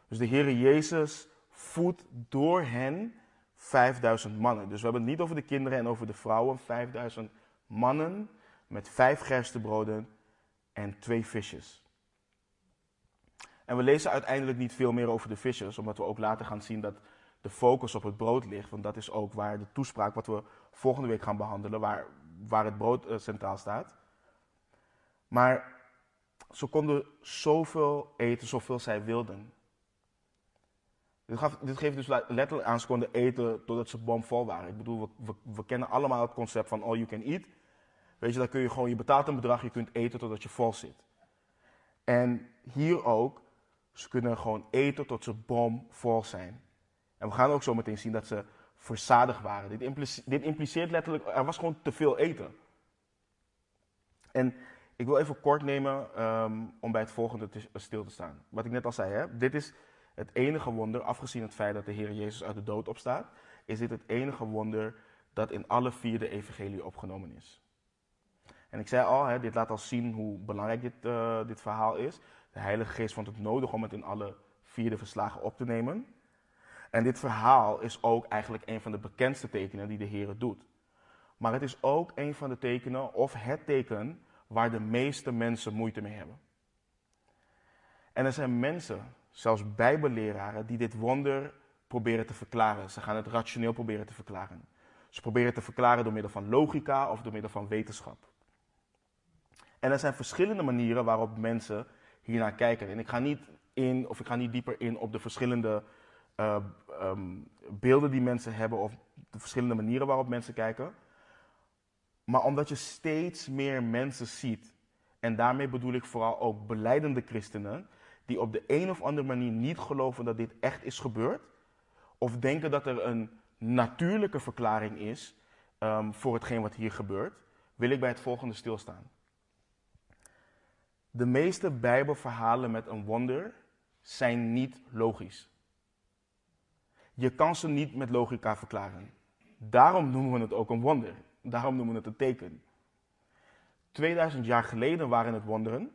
Dus de Heere Jezus voedt door hen 5000 mannen. Dus we hebben het niet over de kinderen en over de vrouwen. 5000 mannen met vijf gerstebroden en twee visjes. En we lezen uiteindelijk niet veel meer over de visjes, omdat we ook later gaan zien dat de focus op het brood ligt. Want dat is ook waar de toespraak, wat we volgende week gaan behandelen, waar, waar het brood uh, centraal staat. Maar ze konden zoveel eten, zoveel zij wilden. Dit, gaf, dit geeft dus letterlijk aan, ze konden eten totdat ze bomvol waren. Ik bedoel, we, we, we, kennen allemaal het concept van all you can eat. Weet je, dan kun je gewoon, je betaalt een bedrag, je kunt eten totdat je vol zit. En hier ook, ze kunnen gewoon eten tot ze bomvol zijn. En we gaan ook zo meteen zien dat ze verzadigd waren. Dit, impliceert, dit impliceert letterlijk, er was gewoon te veel eten. En ik wil even kort nemen um, om bij het volgende stil te staan. Wat ik net al zei, hè? dit is het enige wonder, afgezien het feit dat de Heer Jezus uit de dood opstaat, is dit het enige wonder dat in alle vier de evangelie opgenomen is. En ik zei al, hè, dit laat al zien hoe belangrijk dit, uh, dit verhaal is. De Heilige Geest vond het nodig om het in alle vier de verslagen op te nemen. En dit verhaal is ook eigenlijk een van de bekendste tekenen die de Heer doet. Maar het is ook een van de tekenen, of het teken, waar de meeste mensen moeite mee hebben. En er zijn mensen, zelfs bijbelleraren, die dit wonder proberen te verklaren. Ze gaan het rationeel proberen te verklaren. Ze proberen te verklaren door middel van logica of door middel van wetenschap. En er zijn verschillende manieren waarop mensen hiernaar kijken. En ik ga niet in, of ik ga niet dieper in op de verschillende uh, um, beelden die mensen hebben of de verschillende manieren waarop mensen kijken. Maar omdat je steeds meer mensen ziet, en daarmee bedoel ik vooral ook beleidende christenen, die op de een of andere manier niet geloven dat dit echt is gebeurd, of denken dat er een natuurlijke verklaring is um, voor hetgeen wat hier gebeurt, wil ik bij het volgende stilstaan. De meeste Bijbelverhalen met een wonder zijn niet logisch. Je kan ze niet met logica verklaren. Daarom noemen we het ook een wonder. Daarom noemen we het een teken. 2000 jaar geleden waren het wonderen.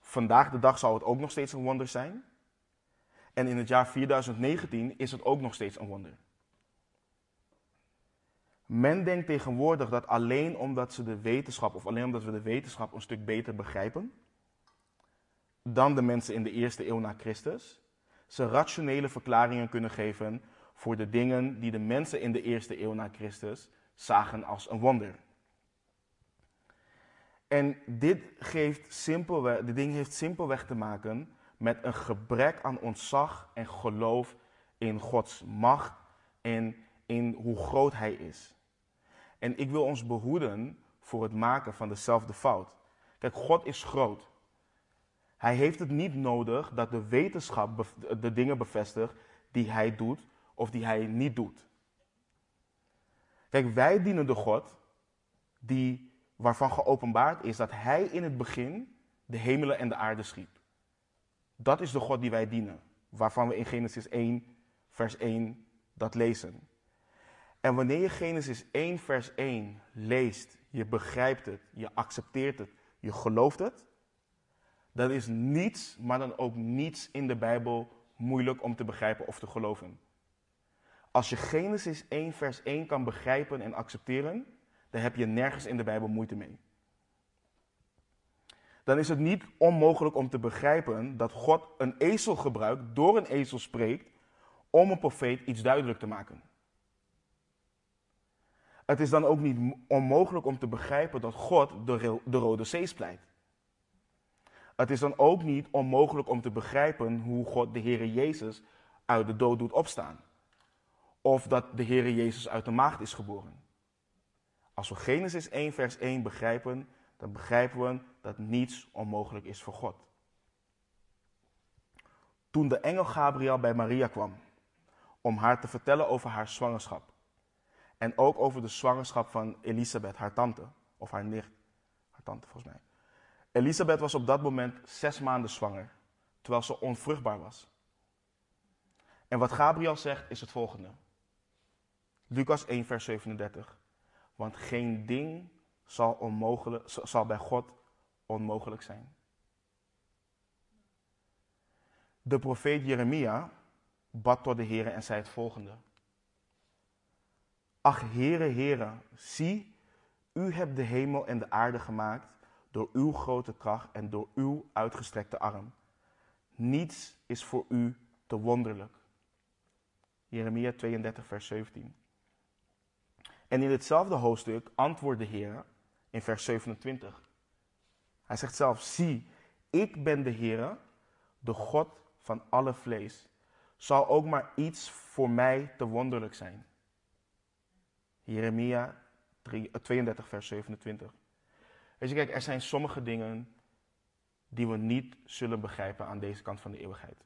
Vandaag de dag zou het ook nog steeds een wonder zijn. En in het jaar 4019 is het ook nog steeds een wonder. Men denkt tegenwoordig dat alleen omdat ze de wetenschap, of alleen omdat we de wetenschap een stuk beter begrijpen dan de mensen in de eerste eeuw na Christus, ze rationele verklaringen kunnen geven voor de dingen die de mensen in de eerste eeuw na Christus zagen als een wonder. En dit, geeft ding heeft simpelweg te maken met een gebrek aan ontzag en geloof in Gods macht en in hoe groot Hij is. En ik wil ons behoeden voor het maken van dezelfde fout. Kijk, God is groot. Hij heeft het niet nodig dat de wetenschap de dingen bevestigt die Hij doet of die Hij niet doet. Kijk, wij dienen de God die, waarvan geopenbaard is dat Hij in het begin de hemelen en de aarde schiep. Dat is de God die wij dienen, waarvan we in Genesis 1, vers 1 dat lezen. En wanneer je Genesis 1, vers 1 leest, je begrijpt het, je accepteert het, je gelooft het, dan is niets, maar dan ook niets in de Bijbel moeilijk om te begrijpen of te geloven. Als je Genesis 1, vers 1 kan begrijpen en accepteren, dan heb je nergens in de Bijbel moeite mee. Dan is het niet onmogelijk om te begrijpen dat God een ezel gebruikt, door een ezel spreekt, om een profeet iets duidelijk te maken. Het is dan ook niet onmogelijk om te begrijpen dat God de, de Rode Zee splijt. Het is dan ook niet onmogelijk om te begrijpen hoe God de Heere Jezus uit de dood doet opstaan. Of dat de Heere Jezus uit de maagd is geboren. Als we Genesis 1 vers 1 begrijpen, dan begrijpen we dat niets onmogelijk is voor God. Toen de engel Gabriel bij Maria kwam om haar te vertellen over haar zwangerschap, en ook over de zwangerschap van Elisabeth, haar tante. Of haar nicht. Haar tante volgens mij. Elisabeth was op dat moment zes maanden zwanger. Terwijl ze onvruchtbaar was. En wat Gabriel zegt is het volgende. Lucas 1, vers 37. Want geen ding zal, onmogelijk, zal bij God onmogelijk zijn. De profeet Jeremia bad tot de Heer en zei het volgende. Ach, Heere, Heere, zie, u hebt de hemel en de aarde gemaakt door uw grote kracht en door uw uitgestrekte arm. Niets is voor u te wonderlijk. Jeremia 32, vers 17. En in hetzelfde hoofdstuk antwoordt de Heer in vers 27. Hij zegt zelf, zie, ik ben de Heer, de God van alle vlees. Zal ook maar iets voor mij te wonderlijk zijn. Jeremia 32, vers 27. Weet je, kijk, er zijn sommige dingen die we niet zullen begrijpen aan deze kant van de eeuwigheid.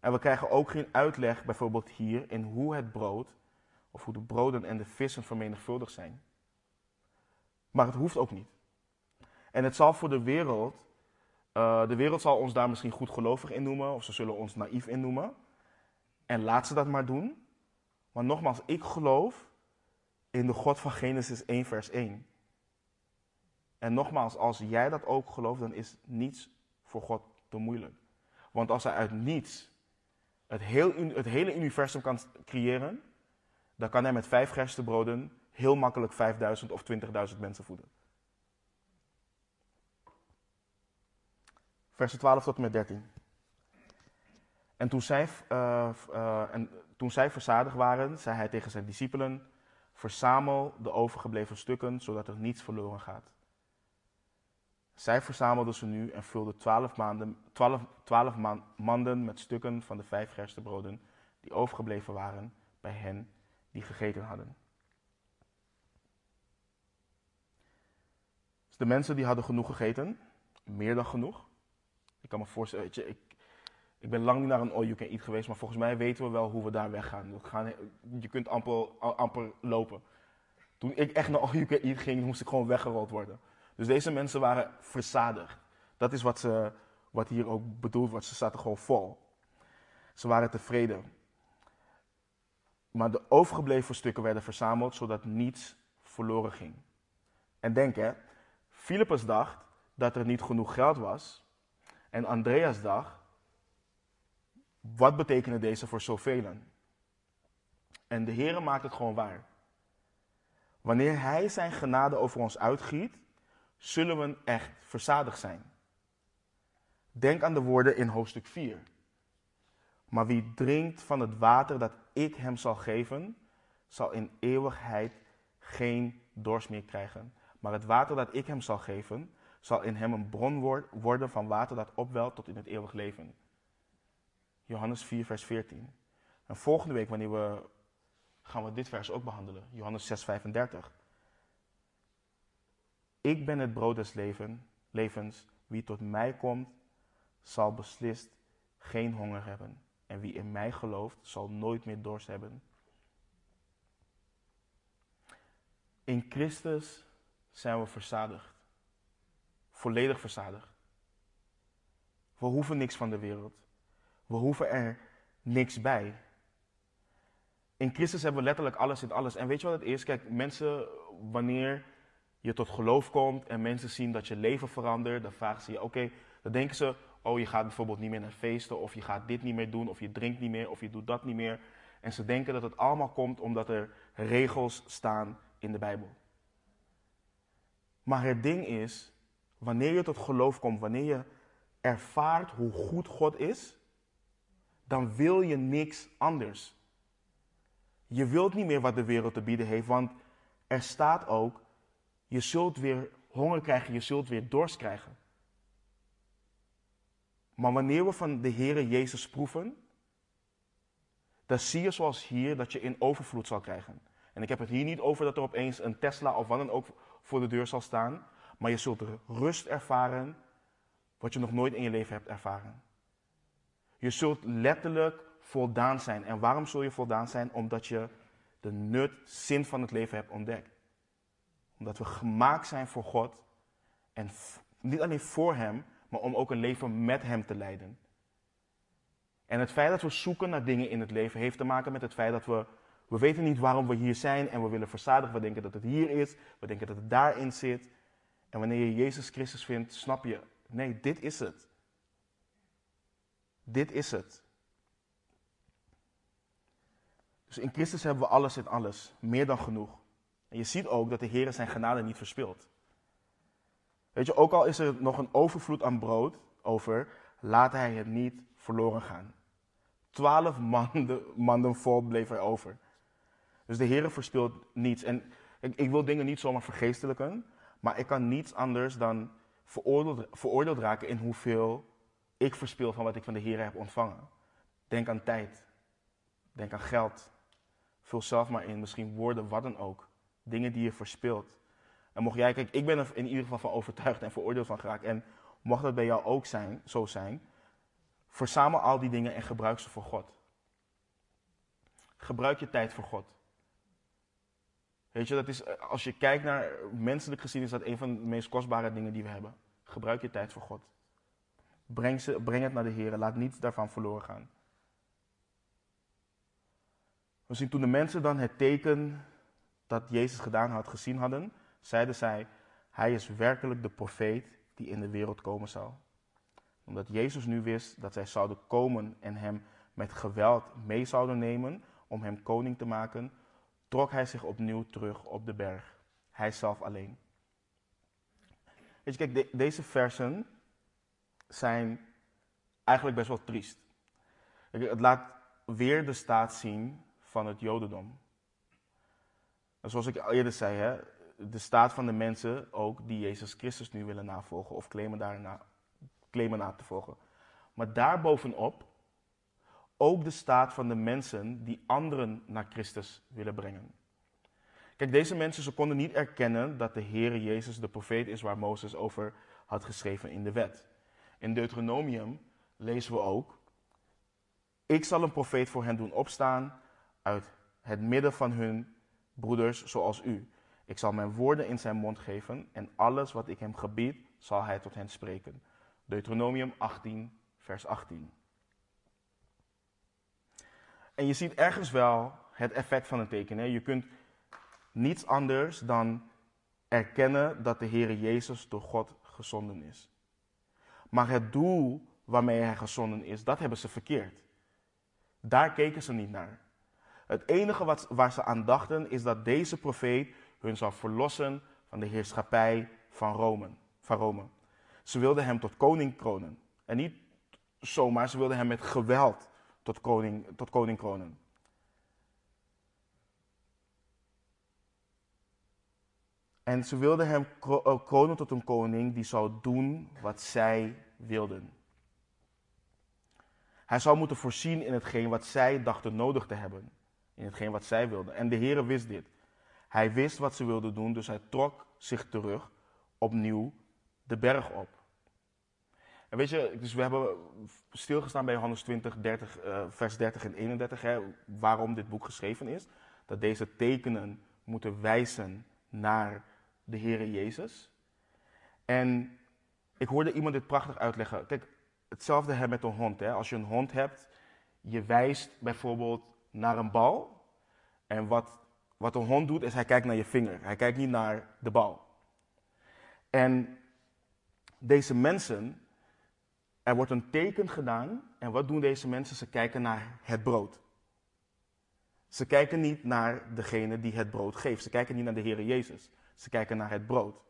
En we krijgen ook geen uitleg, bijvoorbeeld hier, in hoe het brood, of hoe de broden en de vissen vermenigvuldigd zijn. Maar het hoeft ook niet. En het zal voor de wereld, uh, de wereld zal ons daar misschien goed gelovig in noemen, of ze zullen ons naïef in noemen. En laat ze dat maar doen. Maar nogmaals, ik geloof in de God van Genesis 1, vers 1. En nogmaals, als jij dat ook gelooft, dan is niets voor God te moeilijk. Want als hij uit niets het, heel, het hele universum kan creëren, dan kan hij met vijf gerstebroden heel makkelijk 5000 of 20.000 mensen voeden. Versen 12 tot en met 13. En toen zij, uh, uh, en toen zij verzadigd waren, zei hij tegen zijn discipelen: Verzamel de overgebleven stukken, zodat er niets verloren gaat. Zij verzamelden ze nu en vulden twaalf, maanden, manden met stukken van de vijf gerstebroden die overgebleven waren bij hen die gegeten hadden. Dus de mensen die hadden genoeg gegeten, meer dan genoeg. Ik kan me voorstellen, weet je, ik, ik ben lang niet naar een all you can eat geweest, maar volgens mij weten we wel hoe we daar weggaan. We gaan je kunt amper, amper lopen. Toen ik echt naar all you can eat ging, moest ik gewoon weggerold worden. Dus deze mensen waren verzadigd. Dat is wat, ze, wat hier ook bedoeld wordt. Ze zaten gewoon vol. Ze waren tevreden. Maar de overgebleven stukken werden verzameld zodat niets verloren ging. En denk hè, Philippus dacht dat er niet genoeg geld was. En Andreas dacht wat betekenen deze voor zoveel? En de Heer maakt het gewoon waar. Wanneer Hij zijn genade over ons uitgiet, zullen we echt verzadigd zijn. Denk aan de woorden in hoofdstuk 4. Maar wie drinkt van het water dat ik hem zal geven, zal in eeuwigheid geen dorst meer krijgen, Maar het water dat ik hem zal geven, zal in hem een bron worden van water dat opwelt tot in het eeuwig leven. Johannes 4, vers 14. En volgende week, wanneer we gaan we dit vers ook behandelen. Johannes 6, 35. Ik ben het brood des leven, levens. Wie tot mij komt, zal beslist geen honger hebben. En wie in mij gelooft, zal nooit meer dorst hebben. In Christus zijn we verzadigd. Volledig verzadigd. We hoeven niks van de wereld. We hoeven er niks bij. In Christus hebben we letterlijk alles in alles. En weet je wat het is? Kijk, mensen, wanneer je tot geloof komt en mensen zien dat je leven verandert, dan vragen ze je, oké, dan denken ze, oh, je gaat bijvoorbeeld niet meer naar feesten, of je gaat dit niet meer doen, of je drinkt niet meer, of je doet dat niet meer. En ze denken dat het allemaal komt omdat er regels staan in de Bijbel. Maar het ding is, wanneer je tot geloof komt, wanneer je ervaart hoe goed God is, dan wil je niks anders. Je wilt niet meer wat de wereld te bieden heeft, want er staat ook, je zult weer honger krijgen, je zult weer dorst krijgen. Maar wanneer we van de Heere Jezus proeven, dan zie je zoals hier dat je in overvloed zal krijgen. En ik heb het hier niet over dat er opeens een Tesla of wat dan ook voor de deur zal staan, maar je zult rust ervaren wat je nog nooit in je leven hebt ervaren. Je zult letterlijk voldaan zijn. En waarom zul je voldaan zijn? Omdat je de nut, zin van het leven hebt ontdekt. Omdat we gemaakt zijn voor God. En niet alleen voor Hem, maar om ook een leven met Hem te leiden. En het feit dat we zoeken naar dingen in het leven heeft te maken met het feit dat we, we weten niet waarom we hier zijn en we willen verzadigen. We denken dat het hier is, we denken dat het daarin zit. En wanneer je Jezus Christus vindt, snap je, nee, dit is het. Dit is het. Dus in Christus hebben we alles in alles, meer dan genoeg. Je ziet ook dat de Heer zijn genade niet verspilt. Weet je, ook al is er nog een overvloed aan brood over, laat hij het niet verloren gaan. Twaalf manden, manden vol bleef er over. Dus de Heer verspilt niets. En ik, ik, wil dingen niet zomaar vergeestelijken, maar ik kan niets anders dan veroordeeld, veroordeeld raken in hoeveel ik verspil van wat ik van de Heer heb ontvangen. Denk aan tijd. Denk aan geld. Vul zelf maar in, misschien woorden, wat dan ook. Dingen die je verspilt. En mocht jij, kijk, ik ben er in ieder geval van overtuigd en veroordeeld van geraakt. En mocht dat bij jou ook zijn, zo zijn, verzamel al die dingen en gebruik ze voor God. Gebruik je tijd voor God. Weet je, dat is, als je kijkt naar menselijk gezien, is dat een van de meest kostbare dingen die we hebben. Gebruik je tijd voor God. Breng, ze, breng het naar de Heer. Laat niets daarvan verloren gaan. We zien toen de mensen dan het teken dat Jezus gedaan had gezien hadden, zeiden zij, hij is werkelijk de profeet die in de wereld komen zal. Omdat Jezus nu wist dat zij zouden komen en hem met geweld mee zouden nemen om hem koning te maken, trok hij zich opnieuw terug op de berg. Hij zelf alleen. Weet je, kijk, deze versen zijn eigenlijk best wel triest. Het laat weer de staat zien van het Jodendom. En zoals ik al eerder zei, hè, de staat van de mensen ook die Jezus Christus nu willen navolgen of claimen, daarna, claimen na te volgen. Maar daarbovenop ook de staat van de mensen die anderen naar Christus willen brengen. Kijk, deze mensen ze konden niet erkennen dat de Heer Jezus de profeet is waar Mozes over had geschreven in de wet. In Deuteronomium lezen we ook: Ik zal een profeet voor hen doen opstaan uit het midden van hun broeders zoals u. Ik zal mijn woorden in zijn mond geven en alles wat ik hem gebied, zal hij tot hen spreken. Deuteronomium 18, vers 18. En je ziet ergens wel het effect van een teken. Hè? Je kunt niets anders dan erkennen dat de Heer Jezus door God gezonden is. Maar het doel waarmee hij gezonden is, dat hebben ze verkeerd. Daar keken ze niet naar. Het enige wat, waar ze aan dachten is dat deze profeet hun zou verlossen van de heerschappij van Rome. Van Rome. Ze wilden hem tot koning kronen. En niet zomaar, ze wilden hem met geweld tot koning, tot koning kronen. En ze wilden hem eh, kronen tot een koning die zou doen wat zij wilden. Hij zou moeten voorzien in hetgeen wat zij dachten nodig te hebben. In hetgeen wat zij wilden. En de Heere wist dit. Hij wist wat ze wilden doen, dus hij trok zich terug opnieuw de berg op. En weet je, dus we hebben stilgestaan bij Johannes 20, 30, uh, vers 30 en 31, hè, waarom dit boek geschreven is. Dat deze tekenen moeten wijzen naar de Heere Jezus. En ik hoorde iemand dit prachtig uitleggen. Kijk, hetzelfde hè met een hond. Hè. Als je een hond hebt, je wijst bijvoorbeeld naar een bal. En wat, wat een hond doet, is hij kijkt naar je vinger. Hij kijkt niet naar de bal. En deze mensen, er wordt een teken gedaan. En wat doen deze mensen? Ze kijken naar het brood. Ze kijken niet naar degene die het brood geeft. Ze kijken niet naar de Heer Jezus. Ze kijken naar het brood.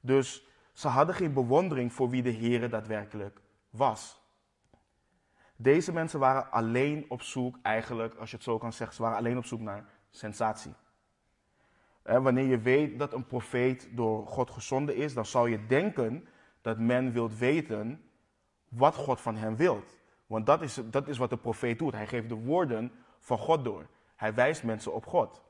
Dus ze hadden geen bewondering voor wie de Heer daadwerkelijk was. Deze mensen waren alleen op zoek, eigenlijk, als je het zo kan zeggen, ze waren alleen op zoek naar sensatie. wanneer je weet dat een profeet door God gezonden is, dan zou je denken dat men wilt weten wat God van hem wilt. Want dat is, dat is wat de profeet doet. Hij geeft de woorden van God door. Hij wijst mensen op God.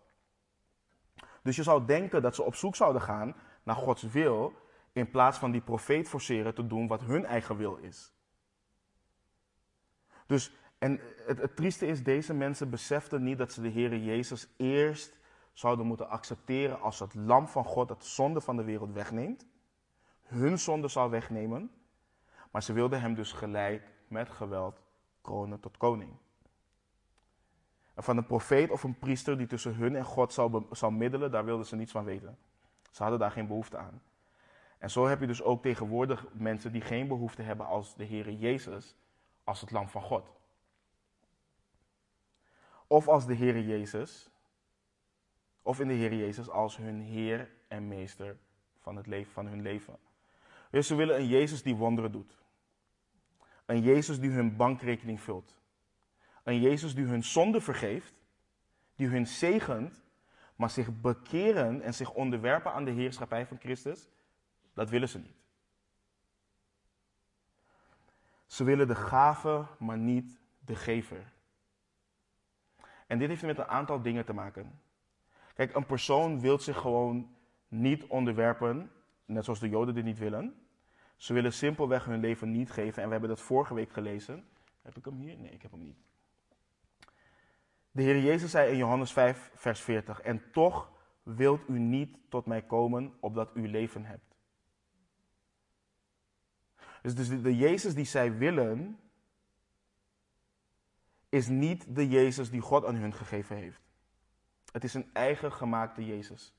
Dus je zou denken dat ze op zoek zouden gaan naar Gods wil, in plaats van die profeet forceren te doen wat hun eigen wil is. Dus, en het, trieste is, deze mensen beseften niet dat ze de Heer Jezus eerst zouden moeten accepteren als het lam van God dat de zonde van de wereld wegneemt. Hun zonde zou wegnemen. Maar ze wilden hem dus gelijk met geweld kronen tot koning. En van een profeet of een priester die tussen hun en God zou, zou middelen, daar wilden ze niets van weten. Ze hadden daar geen behoefte aan. En zo heb je dus ook tegenwoordig mensen die geen behoefte hebben als de Heer Jezus, als het lam van God. Of als de Heer Jezus, of in de Heer Jezus als hun Heer en Meester van, het leven, van hun leven. Dus ze willen een Jezus die wonderen doet. Een Jezus die hun bankrekening vult. Een Jezus die hun zonde vergeeft, die hun zegent, maar zich bekeren en zich onderwerpen aan de heerschappij van Christus, dat willen ze niet. Ze willen de gave, maar niet de gever. En dit heeft met een aantal dingen te maken. Kijk, een persoon wil zich gewoon niet onderwerpen, net zoals de Joden dit niet willen. Ze willen simpelweg hun leven niet geven. En we hebben dat vorige week gelezen. Heb ik hem hier? Nee, ik heb hem niet. De Heer Jezus zei in Johannes 5, vers 40: En toch wilt u niet tot mij komen, opdat u leven hebt. Dus, dus de Jezus die zij willen, is niet de Jezus die God aan hun gegeven heeft. Het is een eigen gemaakte Jezus.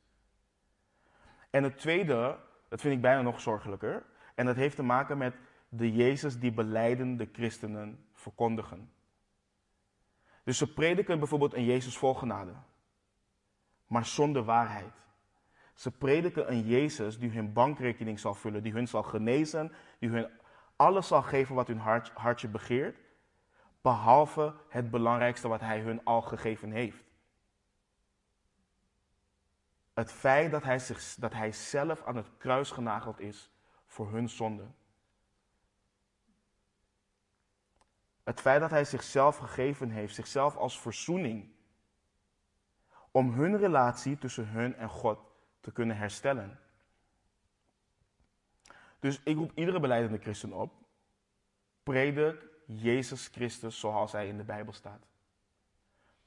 En het tweede, dat vind ik bijna nog zorgelijker, en dat heeft te maken met de Jezus die beleidende christenen verkondigen. Dus ze prediken bijvoorbeeld een Jezus vol genade, maar zonder waarheid. Ze prediken een Jezus die hun bankrekening zal vullen, die hun zal genezen, die hun alles zal geven wat hun hart, hartje begeert, behalve het belangrijkste wat Hij hun al gegeven heeft. Het feit dat hij, zich, dat hij zelf aan het kruis genageld is voor hun zonde. Het feit dat hij zichzelf gegeven heeft, zichzelf als verzoening, om hun relatie tussen hun en God te kunnen herstellen. Dus ik roep iedere beleidende christen op, predik Jezus Christus zoals hij in de Bijbel staat.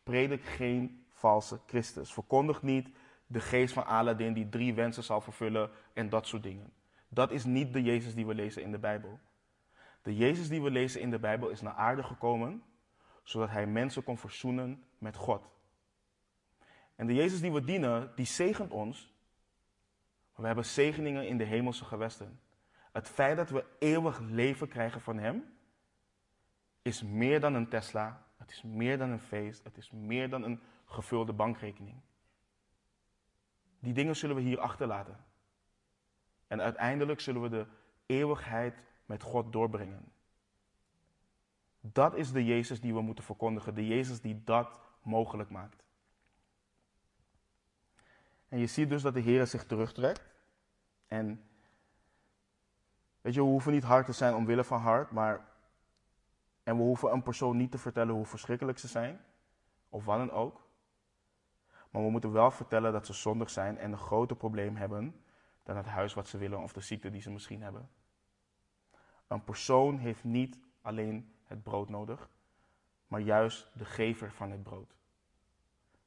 Predik geen valse Christus. Verkondig niet de geest van Aladdin die drie wensen zal vervullen en dat soort dingen. Dat is niet de Jezus die we lezen in de Bijbel. De Jezus die we lezen in de Bijbel is naar aarde gekomen, zodat hij mensen kon verzoenen met God. En de Jezus die we dienen, die zegent ons. We hebben zegeningen in de hemelse gewesten. Het feit dat we eeuwig leven krijgen van Hem, is meer dan een Tesla. Het is meer dan een feest. Het is meer dan een gevulde bankrekening. Die dingen zullen we hier achterlaten. En uiteindelijk zullen we de eeuwigheid met God doorbrengen. Dat is de Jezus die we moeten verkondigen. De Jezus die dat mogelijk maakt. En je ziet dus dat de Heer zich terugtrekt. En weet je, we hoeven niet hard te zijn omwille van hard, maar. En we hoeven een persoon niet te vertellen hoe verschrikkelijk ze zijn, of wat dan ook. Maar we moeten wel vertellen dat ze zondig zijn en een groter probleem hebben dan het huis wat ze willen of de ziekte die ze misschien hebben. Een persoon heeft niet alleen het brood nodig, maar juist de gever van het brood.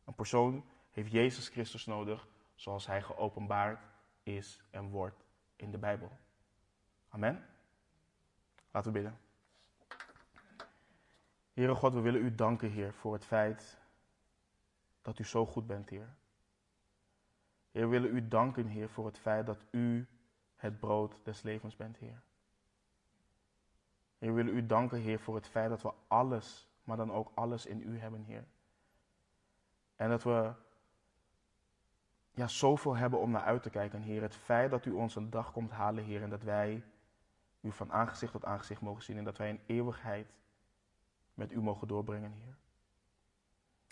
Een persoon heeft Jezus Christus nodig zoals hij geopenbaard is en wordt in de Bijbel. Amen. Laten we bidden. Heere God, we willen u danken, Heer, voor het feit dat u zo goed bent, Heer. Heer, we willen u danken, Heer, voor het feit dat u het brood des levens bent, Heer. Heer, we willen u danken, Heer, voor het feit dat we alles, maar dan ook alles in u hebben, Heer. En dat we ja, zoveel hebben om naar uit te kijken, Heer. Het feit dat u ons een dag komt halen, Heer, en dat wij u van aangezicht tot aangezicht mogen zien en dat wij een eeuwigheid met u mogen doorbrengen, Heer.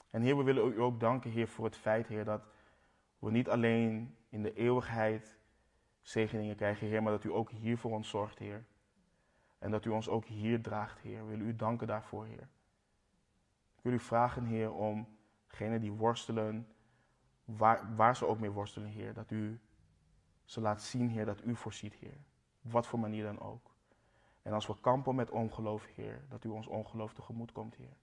En Heer, we willen u ook danken, Heer, voor het feit, Heer, dat we niet alleen in de eeuwigheid zegeningen krijgen, Heer, maar dat u ook hier voor ons zorgt, Heer. En dat u ons ook hier draagt, Heer. We willen u danken daarvoor, Heer. Ik wil u vragen, Heer, om die worstelen, waar, waar ze ook mee worstelen, Heer, dat u ze laat zien, Heer, dat u voorziet, Heer. Op wat voor manier dan ook. En als we kampen met ongeloof, Heer, dat u ons ongeloof tegemoet komt, Heer.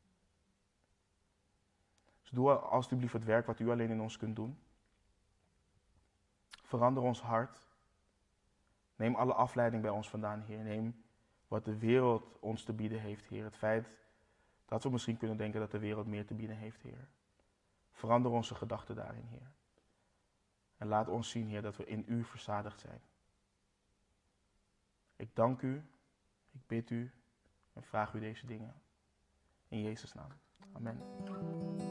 Dus doe alsjeblieft het werk wat u alleen in ons kunt doen. Verander ons hart. Neem alle afleiding bij ons vandaan, Heer. Neem wat de wereld ons te bieden heeft, Heer. Het feit dat we misschien kunnen denken dat de wereld meer te bieden heeft, Heer. Verander onze gedachten daarin, Heer. En laat ons zien, Heer, dat we in U verzadigd zijn. Ik dank U, ik bid U en vraag U deze dingen. In Jezus' naam. Amen.